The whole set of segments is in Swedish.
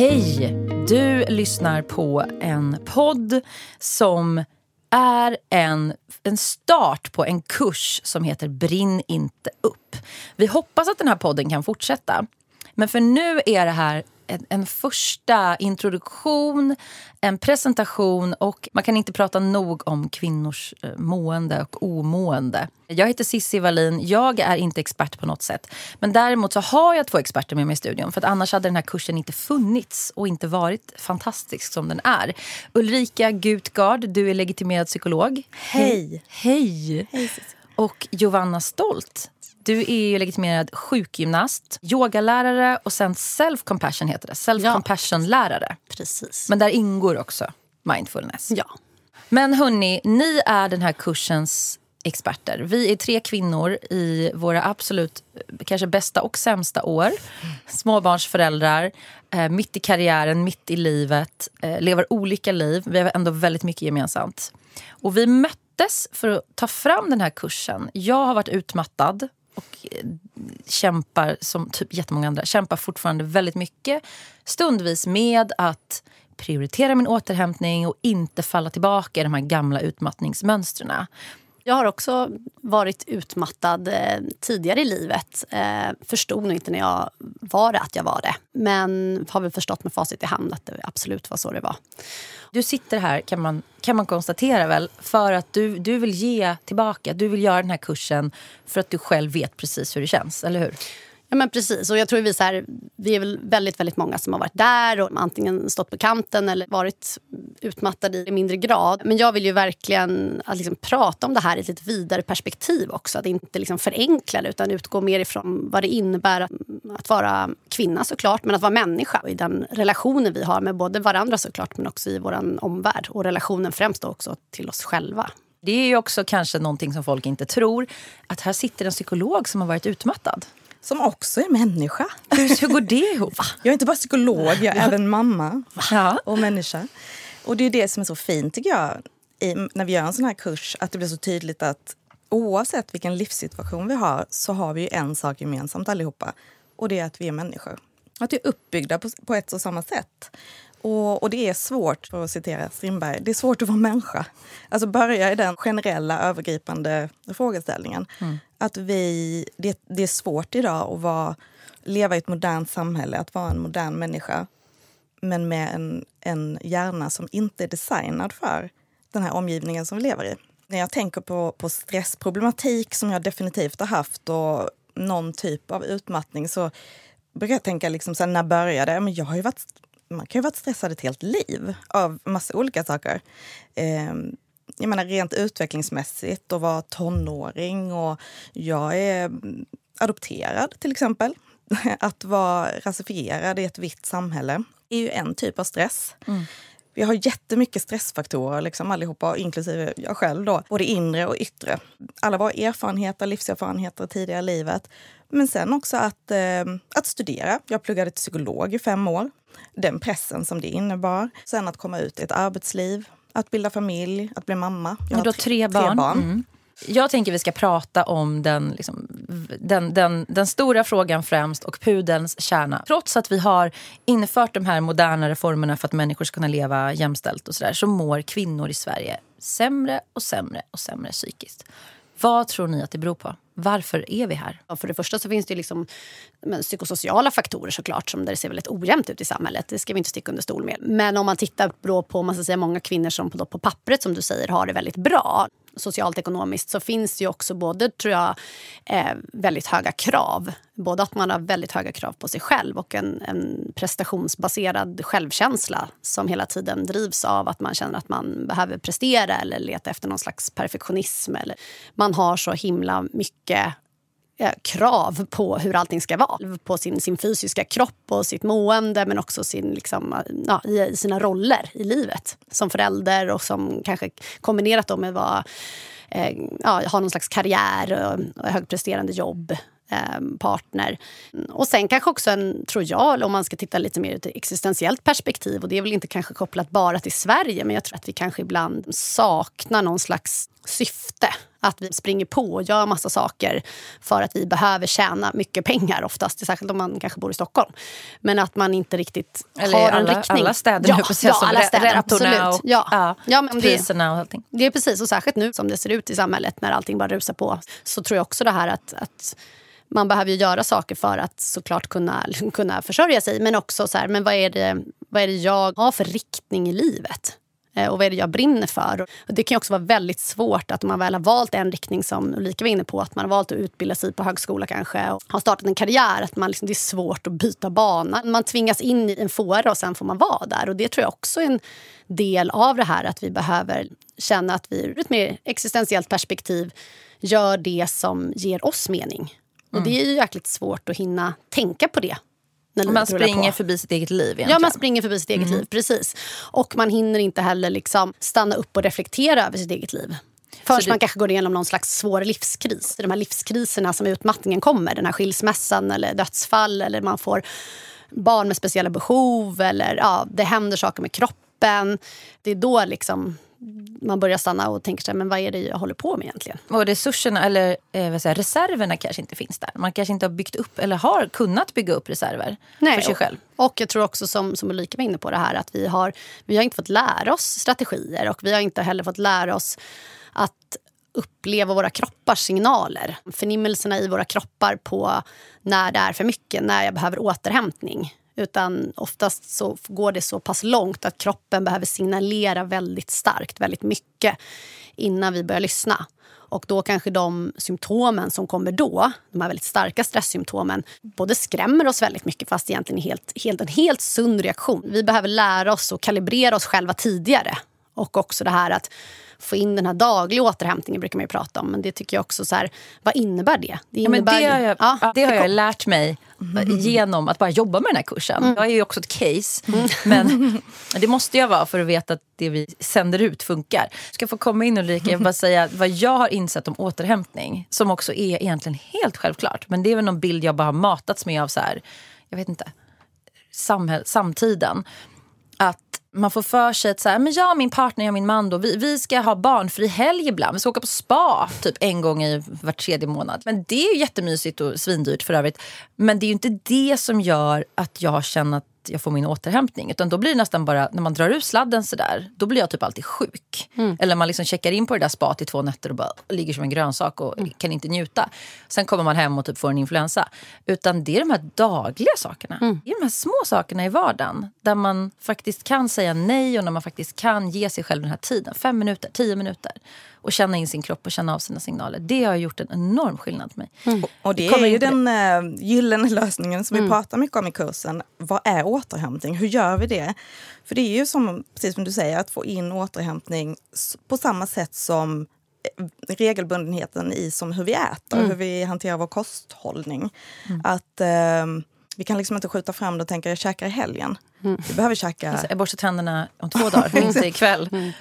Hej! Du lyssnar på en podd som är en, en start på en kurs som heter Brinn inte upp. Vi hoppas att den här podden kan fortsätta. Men för nu är det här en, en, första introduktion, en presentation och man kan inte prata nog om kvinnors eh, mående och omående. Jag heter Sissi Wallin. Jag är inte expert på något sätt. Men däremot så har jag två experter med mig i studion. För att annars hade den här kursen inte funnits och inte varit fantastisk som den är. Ulrika Gutgard, du är legitimerad psykolog. Hej! Hej! Hej och Giovanna Stolt, du är ju legitimerad sjukgymnast, yogalärare och sen self-compassion heter det. Self-compassion-lärare. Precis. Men där ingår också mindfulness. Ja. Men hörni, ni är den här kursens experter. Vi är tre kvinnor i våra absolut kanske bästa och sämsta år. Småbarnsföräldrar, eh, mitt i karriären, mitt i livet. Eh, lever olika liv. Vi har ändå väldigt mycket gemensamt. Och vi möttes för att ta fram den här kursen. Jag har varit utmattad och eh, kämpar, som typ jättemånga andra, kämpar fortfarande väldigt mycket stundvis med att prioritera min återhämtning och inte falla tillbaka i de här gamla utmattningsmönstren. Jag har också varit utmattad eh, tidigare i livet. Eh, förstod nog inte när jag var det att jag var det. Men har väl förstått med facit i hand att det absolut var så det var. Du sitter här, kan man, kan man konstatera, väl, för att du, du vill ge tillbaka. Du vill göra den här kursen för att du själv vet precis hur det känns, eller hur? Ja, men precis. Och jag tror vi, så här, vi är väl väldigt, väldigt många som har varit där och antingen stått på kanten eller varit utmattade i mindre grad. Men jag vill ju verkligen att liksom prata om det här i ett lite vidare perspektiv också. Att inte liksom förenkla det utan utgå mer ifrån vad det innebär att, att vara kvinna såklart, men att vara människa. I den relationen vi har med både varandra såklart, men också i vår omvärld. Och relationen främst också till oss själva. Det är ju också kanske någonting som folk inte tror. Att här sitter en psykolog som har varit utmattad som också är människa. Hur, hur går det ihop? Jag är inte bara psykolog, jag är även mamma ja. och människa. Och det är det som är så fint tycker jag, i, när vi gör en sån här kurs, att det blir så tydligt att oavsett vilken livssituation vi har så har vi en sak gemensamt allihopa. Och det är att vi är människor. Att vi är uppbyggda på, på ett och samma sätt. Och, och, det är svårt, för att citera Strindberg, det är svårt att vara människa. Alltså börja i den generella övergripande frågeställningen. Mm. Att vi, det, det, är svårt idag att vara, leva i ett modernt samhälle, att vara en modern människa men med en, en hjärna som inte är designad för den här omgivningen som vi lever i. När jag tänker på, på stressproblematik som jag definitivt har haft och någon typ av utmattning så brukar jag tänka liksom så här, när började det? Men jag har ju varit man kan ju varit stressad ett helt liv av massa olika saker. Eh, jag menar rent utvecklingsmässigt och vara tonåring och jag är adopterad till exempel. Att vara rasifierad i ett vitt samhälle är ju en typ av stress. Mm. Vi har jättemycket stressfaktorer liksom allihopa, inklusive jag själv. Då, både inre och yttre. Alla våra erfarenheter, livserfarenheter tidigare i livet. Men sen också att, eh, att studera. Jag pluggade till psykolog i fem år. Den pressen som det innebar. Sen att komma ut i ett arbetsliv, att bilda familj, att bli mamma. Jag har har tre barn. Tre barn. Mm. Jag tänker vi ska prata om den, liksom, den, den, den stora frågan främst och pudelns kärna. Trots att vi har infört de här moderna reformerna för att människor ska kunna leva jämställt och så, där, så mår kvinnor i Sverige sämre och sämre och sämre psykiskt. Vad tror ni att det beror på? Varför är vi här? Ja, För det första så finns det liksom, men, psykosociala faktorer såklart som där det ser väldigt ojämnt ut i samhället. Det ska vi inte sticka under stol med. Men om man tittar på man ska säga, många kvinnor som på, på pappret som du säger har det väldigt bra socialt ekonomiskt så finns det ju också både, tror jag, eh, väldigt höga krav. Både att man har väldigt höga krav på sig själv och en, en, prestationsbaserad självkänsla som hela tiden drivs av att man känner att man behöver prestera eller leta efter någon slags perfektionism. Eller man har så himla mycket Eh, krav på hur allting ska vara. På sin, sin fysiska kropp och sitt mående men också sin, liksom, eh, ja, i sina roller i livet. Som förälder och som kanske kombinerat då med att eh, ja, ha någon slags karriär och, och högpresterande jobb partner. Och sen kanske också en, tror jag, om man ska titta lite mer ur ett existentiellt perspektiv och det är väl inte kanske kopplat bara till Sverige men jag tror att vi kanske ibland saknar någon slags syfte. Att vi springer på och gör massa saker för att vi behöver tjäna mycket pengar oftast, särskilt om man kanske bor i Stockholm. Men att man inte riktigt Eller har alla, en riktning. alla städer ja, nu, precis ja, som alla städer, absolut. och ja. ja, Ja, men det, priserna och allting. det är precis, och särskilt nu som det ser ut i samhället när allting bara rusar på. Så tror jag också det här att, att man behöver ju göra saker för att såklart kunna, kunna försörja sig. Men också så här, men vad är, det, vad är det jag har för riktning i livet? Eh, och vad är det jag brinner för? Och det kan ju också vara väldigt svårt att om man väl har valt en riktning som Ulrika var inne på, att man har valt att utbilda sig på högskola kanske och har startat en karriär, att man liksom, det är svårt att byta bana. Man tvingas in i en fåra och sen får man vara där. Och det tror jag också är en del av det här att vi behöver känna att vi ur ett mer existentiellt perspektiv gör det som ger oss mening. Och det är ju jäkligt svårt att hinna tänka på det. När Man springer på. förbi sitt eget liv egentligen. Ja, man springer förbi sitt eget liv. precis. Och man hinner inte heller liksom stanna upp och reflektera över sitt eget liv. Så det- man kanske går igenom någon slags svår livskris. De här livskriserna som utmattningen kommer. Den här skilsmässan eller dödsfall eller man får barn med speciella behov eller ja, det händer saker med kroppen. Det är då liksom man börjar stanna och tänker sig, men vad är det jag håller på med egentligen? Och resurserna, eller eh, vad säger, reserverna kanske inte finns där. Man kanske inte har byggt upp, eller har kunnat bygga upp reserver för sig själv. Och, och jag tror också som, som Ulrika var inne på det här att vi har, vi har inte fått lära oss strategier och vi har inte heller fått lära oss att uppleva våra kroppars signaler. Förnimmelserna i våra kroppar på när det är för mycket, när jag behöver återhämtning. Utan oftast så går det så pass långt att kroppen behöver signalera väldigt starkt, väldigt mycket innan vi börjar lyssna. Och då kanske de symptomen som kommer då, de här väldigt starka stresssymptomen, både skrämmer oss väldigt mycket fast egentligen helt, helt, en helt sund reaktion. Vi behöver lära oss att kalibrera oss själva tidigare. Och också det här att få in den här dagliga återhämtningen brukar man ju prata om. Men det tycker jag också så här, vad innebär det? Det, Ja, men innebär det har jag, Ja, det har jag lärt mig eh, genom att bara jobba med den här kursen. Mm. Jag är ju också ett case. Men det måste jag vara för att veta att det vi sänder ut funkar. Ska jag få komma in Ulrika? Jag bara säga vad jag har insett om återhämtning. Som också är egentligen helt självklart. Men det är väl någon bild jag bara har matats med av så här, jag vet inte, samhäll, samtiden. Att man får för sig att så här, men jag och min partner, jag och min man, då, vi, vi ska ha barnfri helg ibland. Vi ska åka på spa typ en gång i var tredje månad. Men det är ju jättemysigt och svindyrt för övrigt. Men det är ju inte det som gör att jag känner att jag får min återhämtning. Utan då blir det nästan bara, när man drar ur sladden sådär, då blir jag typ alltid sjuk. Eller man liksom checkar in på det där spat i två nätter och bara ligger som en grönsak och kan inte njuta. Sen kommer man hem och typ får en influensa. Utan det är de här dagliga sakerna. Det är de här små sakerna i vardagen. Där man faktiskt kan säga nej och när man faktiskt kan ge sig själv den här tiden. Fem minuter, tio minuter. Och känna in sin kropp och känna av sina signaler. Det har gjort en enorm skillnad för mig. Och det Kommer är ju den uh, gyllene lösningen som vi pratar mycket om i kursen. Vad är återhämtning? Hur gör vi det? För det är ju som, precis som du säger, att få in återhämtning på samma sätt som eh, regelbundenheten i som hur vi äter, hur vi hanterar vår kosthållning. Att ehm, vi kan liksom inte skjuta fram det och tänka jag käkar i helgen. Vi behöver käka... Alltså, jag borstar tänderna om två dagar, inte ikväll.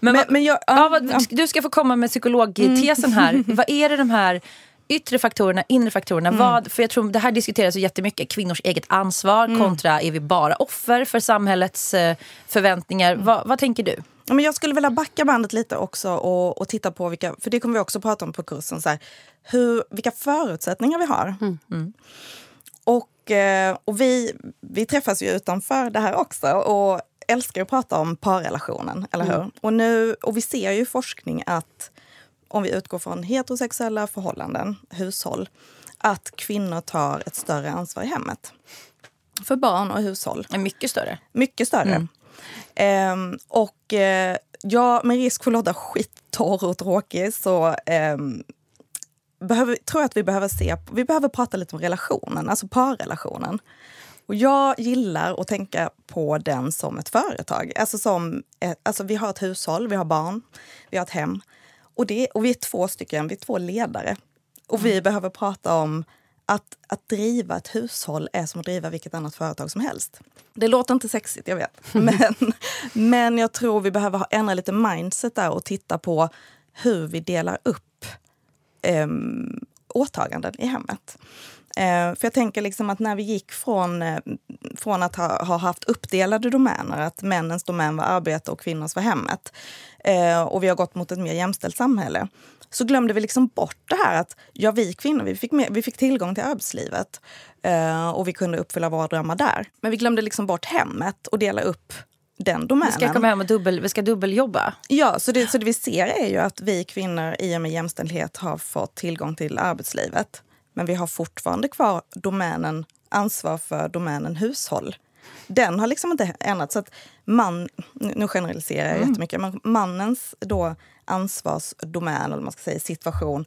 Men, Men, men jag, Ja, vad, du ska få komma med psykologtesen här. vad är det de här yttre faktorerna, inre faktorerna? Vad, för jag tror Det här diskuteras ju jättemycket. Kvinnors eget ansvar kontra är vi bara offer för samhällets eh, förväntningar. Vad, vad tänker du? Ja, men jag skulle vilja backa bandet lite också och, och titta på vilka, för det kommer vi också prata om på kursen, så här, hur, vilka förutsättningar vi har. Och, eh, och vi, vi träffas ju utanför det här också och älskar att prata om parrelationen, eller hur? Och, nu, och vi ser ju i forskning att om vi utgår från heterosexuella förhållanden, hushåll, att kvinnor tar ett större ansvar i hemmet. För barn och hushåll. Mycket större. Mycket större. Ehm, och eh, ja, med risk för att låta skittorr och tråkig så ehm, behöver, tror jag att vi behöver se, vi behöver prata lite om relationen, alltså parrelationen. Och jag gillar att tänka på den som ett företag. Alltså som, alltså vi har ett hushåll, vi har barn, vi har ett hem. Och, det, och vi är två stycken, vi är två ledare. Och vi behöver prata om att, att driva ett hushåll är som att driva vilket annat företag som helst. Det låter inte sexigt, jag vet. Men, men jag tror vi behöver ha- ändra lite mindset där och titta på hur vi delar upp um, åtaganden i hemmet. Eh, för jag tänker liksom att när vi gick från, eh, från att ha, ha haft uppdelade domäner, att männens domän var arbete och kvinnors var hemmet, eh, och vi har gått mot ett mer jämställt samhälle, så glömde vi liksom bort det här att ja, vi kvinnor vi fick, med, vi fick tillgång till arbetslivet och vi kunde uppfylla våra drömmar där. Men vi glömde liksom bort hemmet och dela upp den domänen. Vi ska komma hem och dubbel, vi ska dubbeljobba. Ja, så det, så det vi ser är ju att vi kvinnor i och med jämställdhet har fått tillgång till arbetslivet. Men vi har fortfarande kvar domänen ansvar för domänen hushåll. Den har liksom inte ändrats. Så att man, nu generaliserar jag mm. jättemycket, men mannens då ansvarsdomän, eller man ska säga situation,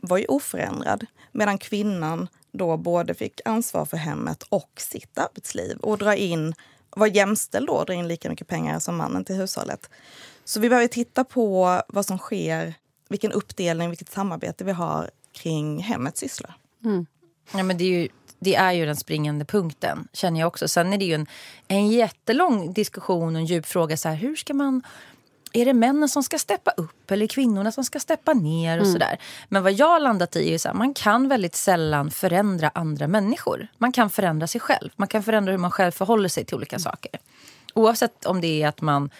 var ju oförändrad. Medan kvinnan då både fick ansvar för hemmet och sitt arbetsliv och dra in, var jämställd då, dra in lika mycket pengar som mannen till hushållet. Så vi behöver titta på vad som sker, vilken uppdelning, vilket samarbete vi har kring hemmets sysslor. Mm. Ja, men det, är ju, det är ju den springande punkten, känner jag också. Sen är det ju en, en jättelång diskussion och en djup fråga. Så här, hur ska man är det männen som ska steppa upp eller kvinnorna som ska steppa ner? och mm. sådär. Men vad jag har landat i är att man kan väldigt sällan förändra andra människor. Man kan förändra sig själv. Man kan förändra hur man själv förhåller sig till olika mm. saker. Oavsett om det är att man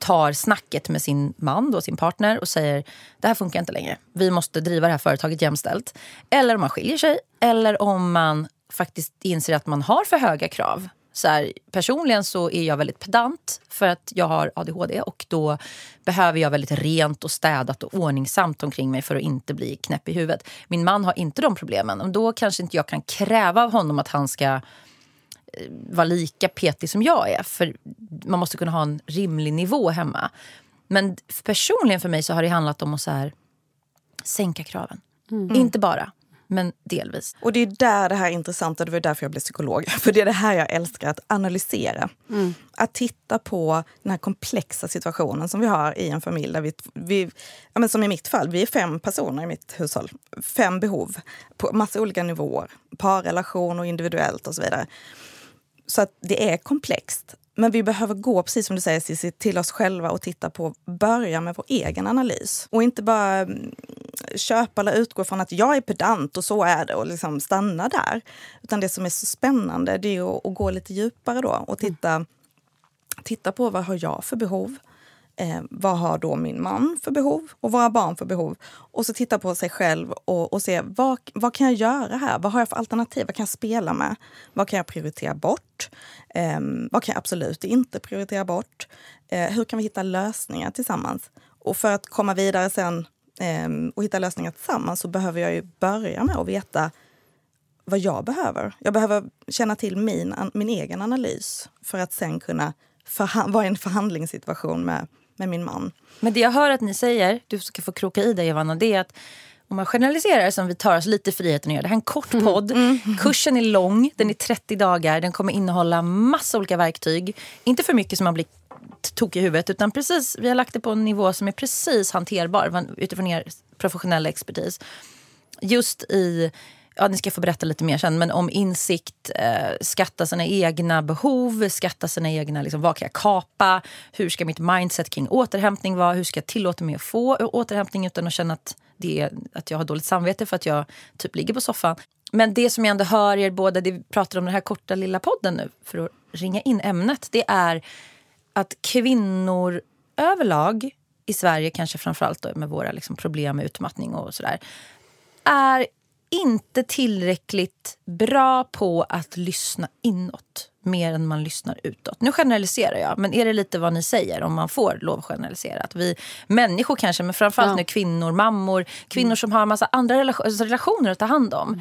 tar snacket med sin man, då, sin partner och säger det här funkar inte längre. Vi måste driva det här företaget jämställt. Eller om man skiljer sig. Eller om man faktiskt inser att man har för höga krav så här, personligen så är jag väldigt pedant för att jag har ADHD och då behöver jag väldigt rent och städat och ordningsamt omkring mig för att inte bli knäpp i huvudet. Min man har inte de problemen och då kanske inte jag kan kräva av honom att han ska vara lika petig som jag är. För man måste kunna ha en rimlig nivå hemma. Men personligen för mig så har det handlat om att så här, sänka kraven. Mm. Inte bara, men delvis. Och det är där det här är intressant och det var därför jag blev psykolog. För det är det här jag älskar, att analysera. Mm. Att titta på den här komplexa situationen som vi har i en familj. Där vi, vi, ja men som i mitt fall, vi är fem personer i mitt hushåll. Fem behov på massa olika nivåer. Parrelation och individuellt och så vidare. Så att det är komplext. Men vi behöver gå, precis som du säger Cissi, till oss själva och titta på, börja med vår egen analys. Och inte bara mm, köpa eller utgå från att jag är pedant och så är det och liksom stanna där. Utan det som är så spännande det är att, att gå lite djupare då och titta, mm. titta på vad har jag för behov? Eh, vad har då min man för behov och våra barn för behov? Och så titta på sig själv och, och se vad, vad kan jag göra här? Vad har jag för alternativ? Vad kan jag spela med? Vad kan jag prioritera bort? Eh, vad kan jag absolut inte prioritera bort? Eh, hur kan vi hitta lösningar tillsammans? Och för att komma vidare sen eh, och hitta lösningar tillsammans så behöver jag ju börja med att veta vad jag behöver. Jag behöver känna till min, min egen analys för att sen kunna vara i en förhandlingssituation med med min man. Men det jag hör att ni säger, du ska få kroka i dig Johanna, det är att om man generaliserar som vi tar oss lite friheten att göra. Det här är en kort mm. podd. Mm. Mm. Kursen är lång, den är 30 dagar. Den kommer innehålla massa olika verktyg. Inte för mycket som man blir tokig i huvudet utan precis, vi har lagt det på en nivå som är precis hanterbar utifrån er professionella expertis. Just i ja, ni ska få berätta lite mer sen, men om insikt, eh, skatta sina egna behov, skatta sina egna, liksom, vad kan jag kapa? Hur ska mitt mindset kring återhämtning vara? Hur ska jag tillåta mig att få återhämtning utan att känna att, det är, att jag har dåligt samvete för att jag typ ligger på soffan? Men det som jag ändå hör er båda, det vi pratar om den här korta lilla podden nu, för att ringa in ämnet, det är att kvinnor överlag i Sverige, kanske framförallt då med våra liksom problem med utmattning och sådär, är inte tillräckligt bra på att lyssna inåt mer än man lyssnar utåt. Nu generaliserar jag, men är det lite vad ni säger om man får lov att generalisera? Att vi människor kanske, men framförallt ja. nu kvinnor, mammor, kvinnor mm. som har en massa andra alltså relationer att ta hand om. Mm.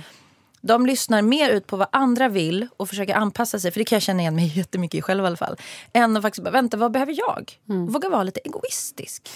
De lyssnar mer ut på vad andra vill och försöker anpassa sig, för det kan jag känna igen mig jättemycket i själv i fall. Än att faktiskt bara, vänta, vad behöver jag? Mm. Våga vara lite egoistisk.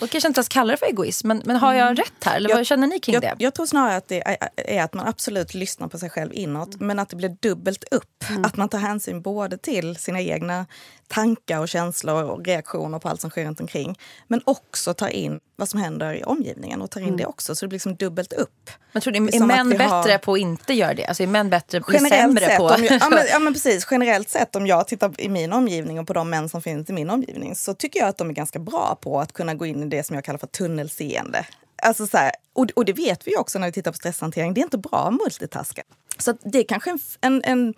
Och kanske inte ens kalla det för egoism, men, men har jag mm. rätt här? Eller jag, vad känner ni kring jag, det? Jag tror snarare att det är, är, att man absolut lyssnar på sig själv inåt, mm. men att det blir dubbelt upp. Mm. Att man tar hänsyn både till sina egna tankar och känslor och reaktioner på allt som sker runt omkring. Men också tar in vad som händer i omgivningen och tar in mm. det också. Så det blir liksom dubbelt upp. Men tror ni, är män bättre har... på att inte göra det? Alltså är män bättre, generellt sämre sett, på... Jag, ja, men, ja, men precis. Generellt sett om jag tittar i min omgivning och på de män som finns i min omgivning så tycker jag att de är ganska bra på att kunna gå in i det som jag kallar för tunnelseende. Alltså så här, och, och det vet vi också när vi tittar på stresshantering, det är inte bra att multitaska. Så det är kanske en, en, en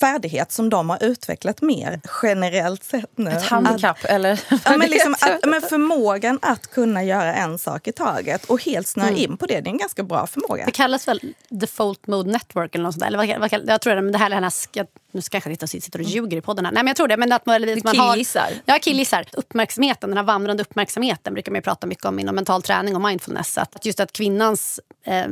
färdighet som de har utvecklat mer generellt sett nu. Ett handikapp att, eller? Ja, men, liksom att, men förmågan att kunna göra en sak i taget och helt snöa Mm. in på det, det är en ganska bra förmåga. Det kallas väl default mode network eller något sånt där. Eller vad, vad, kallas- jag tror det, men det här är den här... Nu ska jag kanske inte sitter och ljuger i podden här. Nej men jag tror det. Men att man, man har, killgissar. Ja, killgissar. Uppmärksamheten, den här vandrande uppmärksamheten brukar man ju prata mycket om inom mental träning och mindfulness. Att just att kvinnans eh,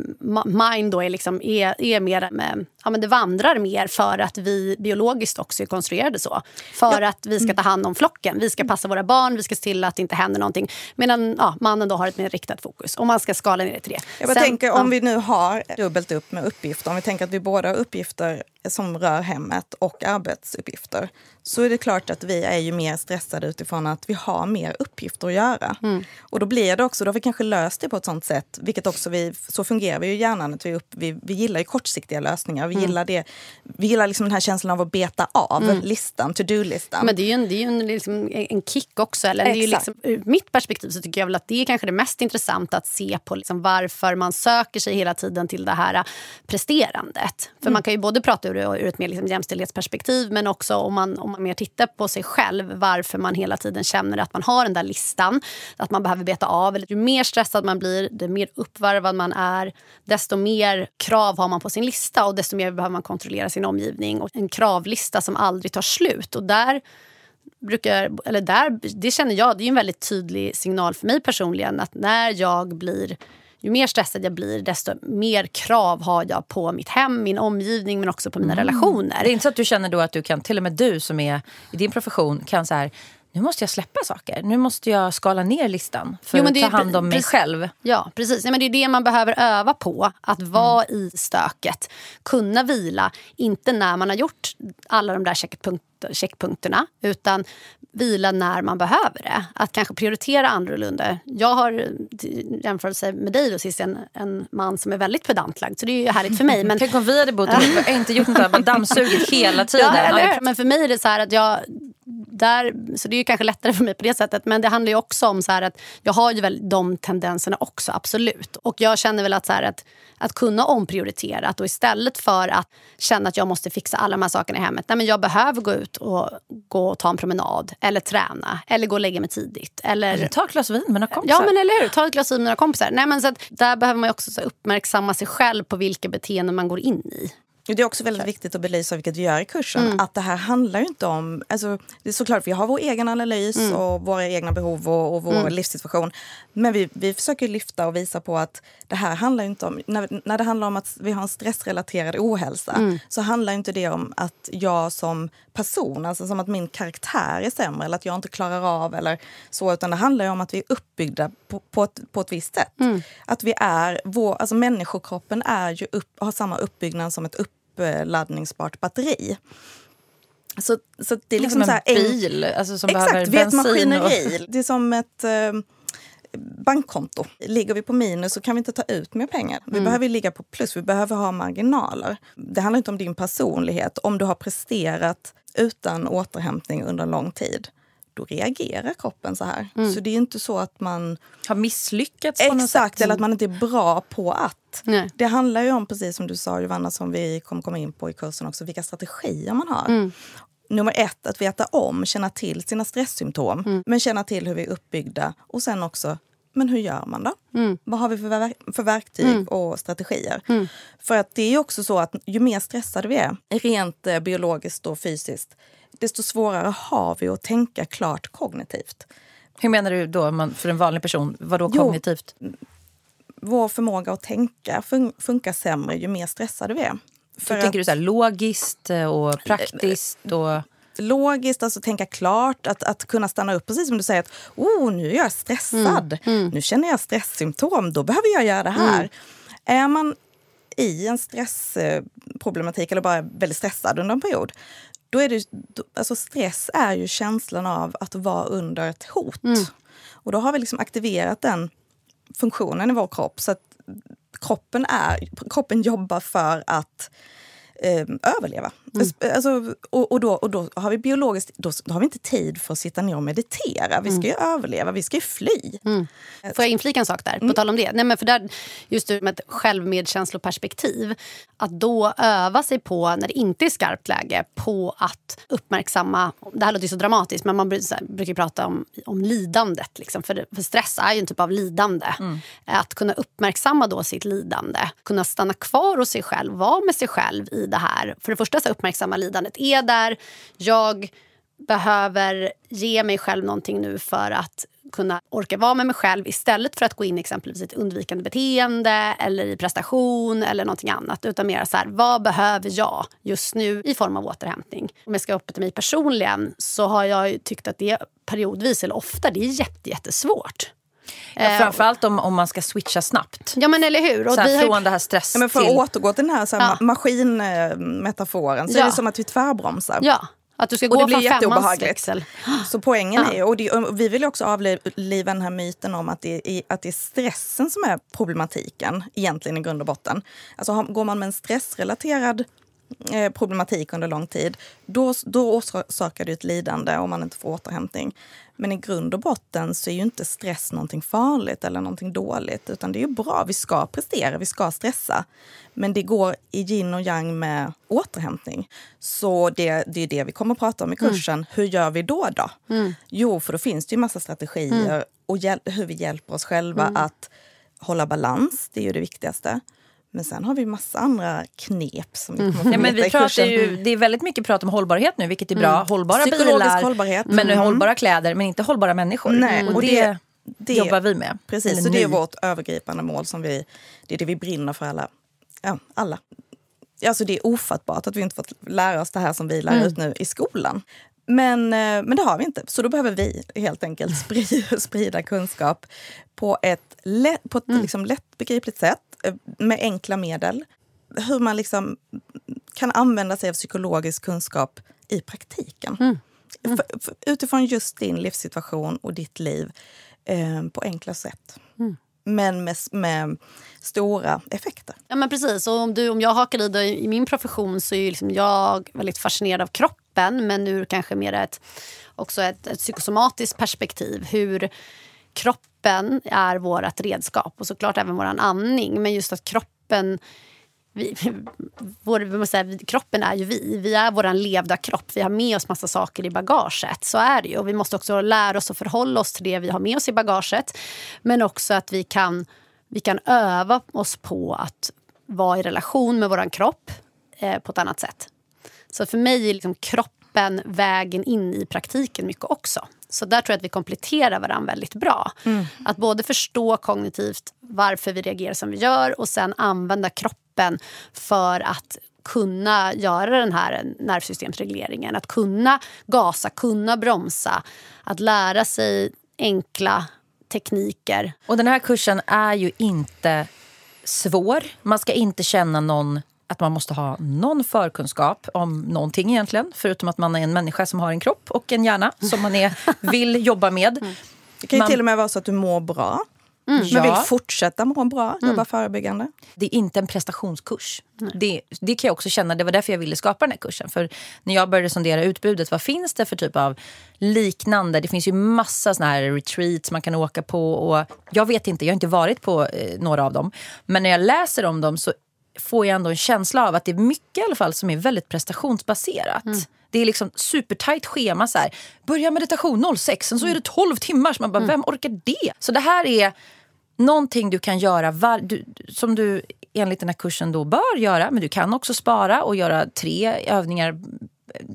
mind då är, liksom, är, är mer... Med, ja, men det vandrar mer för att vi biologiskt också är konstruerade så. För att vi ska ta hand om flocken. Vi ska passa våra barn, vi ska se till att det inte händer någonting. Medan ja, mannen då har ett mer riktat fokus. Och man ska skala ner det till det. Jag Sen- tänker ja. om vi nu har dubbelt upp med uppgifter, om vi tänker att vi båda har uppgifter som rör hemmet och arbetsuppgifter, så är det klart att vi är ju mer stressade utifrån att vi har mer uppgifter att göra. Mm. Och då blir det också, då har vi kanske löst det på ett sånt sätt, vilket också vi, så fungerar vi ju hjärnan, att vi, upp, vi, vi gillar ju kortsiktiga lösningar. Mm. Vi gillar, det, vi gillar liksom den här känslan av att beta av listan, to-do-listan. Men det är ju en, det är ju en, liksom, en kick också. Eller? Det är liksom, ur mitt perspektiv så tycker jag väl att det är kanske det mest intressanta att se på liksom varför man söker sig hela tiden till det här äh, presterandet. För man kan ju både prata ur, ur ett mer liksom jämställdhetsperspektiv men också om man, om man mer tittar på sig själv varför man hela tiden känner att man har den där listan. Att man behöver beta av. Eller ju mer stressad man blir, ju mer uppvarvad man är desto mer krav har man på sin lista och desto mer behöver man kontrollera sin omgivning. Och en kravlista som aldrig tar slut. Och där brukar, eller där, det känner jag, det är en väldigt tydlig signal för mig personligen att när jag blir ju mer stressad jag blir, desto mer krav har jag på mitt hem, min omgivning men också på mina relationer. Det är inte så att du känner då att du kan, till och med du som är i din profession kan så här, nu måste jag släppa saker. Nu måste jag skala ner listan för Jo, att ta hand om mig själv. Ja, precis. Ja, men det är det man behöver öva på. Att vara i stöket. Kunna vila. Inte när man har gjort alla de där checkpunkt, checkpunkterna utan vila när man behöver det. Att kanske prioritera annorlunda. Jag har jämförelse med dig då, Cissi, en, en man som är väldigt pedantlagd. Så det är ju härligt för mig. Men, Tänk om vi hade bott ihop och inte gjort något bara dammsugit hela tiden. Ja, eller, men för mig är det så här att jag... Där, så det är ju kanske lättare för mig på det sättet. Men det handlar ju också om så att jag har ju väl de tendenserna också, absolut. Och jag känner väl att, så att, att kunna omprioritera. Att istället för att känna att jag måste fixa alla de här sakerna i hemmet. Nej, men jag behöver gå ut och gå och ta en promenad. Eller träna. Eller gå och lägga mig tidigt. Eller, Ta ett glas vin med några kompisar. Ja, men eller hur? Ta ett glas vin med några kompisar. Nej, men så att där behöver man också uppmärksamma sig själv på vilka beteenden man går in i. Det är också väldigt viktigt att belysa, vilket vi gör i kursen, Mm. att det här handlar inte om... Alltså, det är såklart, vi har vår egen analys Mm. och våra egna behov och, och vår livssituation. Men vi, vi försöker lyfta och visa på att det här handlar inte om... När, när det handlar om att vi har en stressrelaterad ohälsa Mm. så handlar inte det om att jag som person, alltså som att min karaktär är sämre eller att jag inte klarar av eller så, utan det handlar ju om att vi är uppbyggda på, på, ett, på ett visst sätt. Mm. Att vi är... Vår, alltså människokroppen är ju upp, har samma uppbyggnad som ett uppladdningsbart batteri. Så, så det är liksom som så en här en- bil alltså, som Exakt, behöver bensin. Och. Det är som ett eh, bankkonto. Ligger vi på minus så kan vi inte ta ut mer pengar. Vi Mm. behöver ligga på plus, vi behöver ha marginaler. Det handlar inte om din personlighet. Om du har presterat utan återhämtning under lång tid, då reagerar kroppen så här. Mm. Så det är inte så att man... har misslyckats på något Exakt, sätt. eller att man inte är bra på att. Nej. Det handlar ju om, precis som du sa Giovanna, som vi kommer komma in på i kursen också, vilka strategier man har. Nummer ett, att veta om, känna till sina stresssymptom, men känna till hur vi är uppbyggda. Och sen också, men hur gör man då? Vad har vi för, ver- för verktyg och strategier? För att det är också så att ju mer stressade vi är, rent eh, biologiskt och fysiskt, desto svårare har vi att tänka klart kognitivt. Hur menar du då man, för en vanlig person? Vad då Jo. kognitivt? Vår förmåga att tänka fun- funkar sämre ju mer stressade vi är. För Hur tänker du så här, logiskt eh, och praktiskt? Och, logiskt, alltså tänka klart, att, att kunna stanna upp. Precis som du säger, att oh, nu är jag stressad. Nu känner jag stresssymptom, då behöver jag göra det här. Är man i en stressproblematik eller bara väldigt stressad under en period, då är det, alltså stress är ju känslan av att vara under ett hot. Och då har vi liksom aktiverat den funktionen i vår kropp. Så att kroppen, är, kroppen jobbar för att eh, överleva. Mm. Alltså, och, och, då, och då har vi biologiskt då, har vi inte tid för att sitta ner och meditera. Vi ska ju mm. överleva, vi ska ju fly. Mm. Får jag inflika en sak där? På mm. tal om det. Nej, men för där, just med ett självmedkänsloperspektiv. Att då öva sig på, när det inte är skarpt läge, på att uppmärksamma... Det här låter så dramatiskt, men man brukar prata om, om lidandet. Liksom. För, för stress är ju en typ av lidande. Mm. Att kunna uppmärksamma då sitt lidande, kunna stanna kvar hos sig själv, vara med sig själv i lida här. För det första så uppmärksamma lidandet är där. Jag behöver ge mig själv någonting nu för att kunna orka vara med mig själv istället för att gå in exempelvis i ett undvikande beteende eller i prestation eller någonting annat. Utan mer så här, vad behöver jag just nu i form av återhämtning? Om jag ska öppna mig personligen så har jag tyckt att det periodvis, eller ofta, det är jätte, jättesvårt. Ja, eh, framförallt om, om man ska switcha snabbt. Ja men eller hur. Och så här, från det här stress ja, men För till... att återgå till den här, så här ja. maskinmetaforen så ja. är det som att vi tvärbromsar. Ja. Att du ska och gå det blir jätteobehagligt. Så poängen är, och, det, och vi vill också avliva den här myten om att det, är, att det är stressen som är problematiken egentligen i grund och botten. Alltså går man med en stressrelaterad eh, problematik under lång tid, då, då orsakar det ett lidande om man inte får återhämtning. Men i grund och botten så är ju inte stress någonting farligt eller någonting dåligt. Utan det är ju bra. Vi ska prestera, vi ska stressa. Men det går i yin och yang med återhämtning. Så det, det är det vi kommer att prata om i mm. kursen. Mm. Hur gör vi då? då? Mm. Jo, för då finns det ju massa strategier mm. och hur vi hjälper oss själva mm. att hålla balans. Det är ju det viktigaste. Men sen har vi massa andra knep som mm. ja, men vi pratar ju, Det är väldigt mycket prat om hållbarhet nu, vilket är bra. Mm. Hållbara bilar, hållbarhet. men mm. hållbara kläder, men inte hållbara människor. Nej, och, det, det, jobbar vi med. Precis, så det är vårt övergripande mål. som vi, Det är det vi brinner för alla. Ja, alla. Alltså det är ofattbart att vi inte fått lära oss det här som vi lär mm. ut nu i skolan. Men, eh, men det har vi inte, så då behöver vi helt enkelt sprida, sprida kunskap på ett, lätt, på ett mm. liksom lättbegripligt sätt med enkla medel. Hur man liksom kan använda sig av psykologisk kunskap i praktiken. Mm. Mm. För, för, utifrån just din livssituation och ditt liv eh, på enkla sätt. Mm. Men med, med, stora effekter. Ja men precis. Och om, du, om jag hakar i dig i min profession så är liksom jag väldigt fascinerad av kroppen men ur kanske mer ett, också ett, ett psykosomatiskt perspektiv. Hur kroppen är vårt redskap och såklart även vår andning. Men just att kroppen vi, vår, vi måste säga, kroppen är ju vi. Vi är vår levda kropp. Vi har med oss massa saker i bagaget. Så är det ju. Och vi måste också lära oss att förhålla oss till det vi har med oss i bagaget. Men också att vi kan, vi kan öva oss på att vara i relation med vår kropp eh, på ett annat sätt. Så för mig är liksom kroppen vägen in i praktiken mycket också. Så där tror jag att vi kompletterar varandra väldigt bra. Mm. Att både förstå kognitivt varför vi reagerar som vi gör och sen använda kroppen för att kunna göra den här nervsystemsregleringen. Att kunna gasa, kunna bromsa. Att lära sig enkla tekniker. Och den här kursen är ju inte svår. Man ska inte känna någon att man måste ha någon förkunskap om någonting egentligen. Förutom att man är en människa som har en kropp och en hjärna som man är, vill jobba med. Mm. Det kan ju man, till och med vara så att du mår bra. Mm. Men vill fortsätta må bra, jobba mm. förebyggande. Det är inte en prestationskurs. Det, det kan jag också känna, det var därför jag ville skapa den här kursen. För när jag började sondera utbudet, vad finns det för typ av liknande? Det finns ju massa såna här retreats man kan åka på. Och jag vet inte, jag har inte varit på eh, några av dem. Men när jag läser om dem så får jag ändå en känsla av att det är mycket i alla fall som är väldigt prestationsbaserat. Mm. Det är liksom supertajt schema. Så här. Börja meditation 06, sen så är det 12 timmar. Så man bara, mm. vem orkar det? Så det här är någonting du kan göra var, du, som du enligt den här kursen då bör göra. Men du kan också spara och göra tre övningar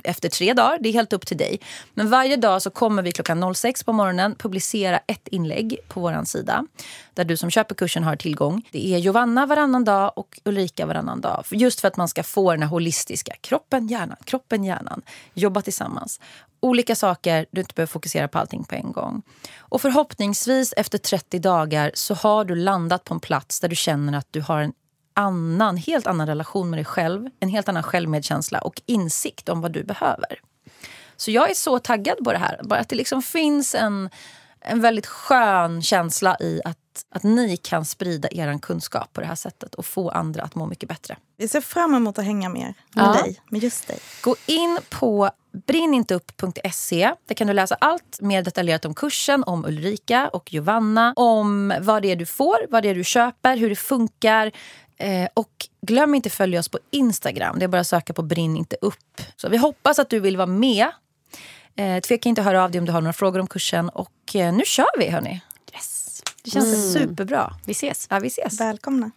efter tre dagar. Det är helt upp till dig. Men varje dag så kommer vi klockan 06 på morgonen publicera ett inlägg på vår sida. Där du som köper kursen har tillgång. Det är Giovanna varannan dag och Ulrika varannan dag. Just för att man ska få den här holistiska kroppen, hjärnan, kroppen, hjärnan. Jobba tillsammans. Olika saker, du inte behöver fokusera på allting på en gång. Och förhoppningsvis efter 30 dagar så har du landat på en plats där du känner att du har en annan, helt annan relation med dig själv, en helt annan självmedkänsla och insikt om vad du behöver. Så jag är så taggad på det här. Bara att det liksom finns en, en väldigt skön känsla i att, att ni kan sprida er kunskap på det här sättet och få andra att må mycket bättre. Vi ser fram emot att hänga mer med Ja. dig, med just dig. Gå in på brinninteupp.se. Där kan du läsa allt mer detaljerat om kursen, om Ulrika och Giovanna. Om vad det är du får, vad det är du köper, hur det funkar. Eh, och glöm inte följa oss på Instagram. Det är bara att söka på Brinn inte upp. Så vi hoppas att du vill vara med. Eh, tveka inte att höra av dig om du har några frågor om kursen. Och eh, nu kör vi hörni. Yes. Det känns superbra. Vi ses. Ja, vi ses. Välkomna.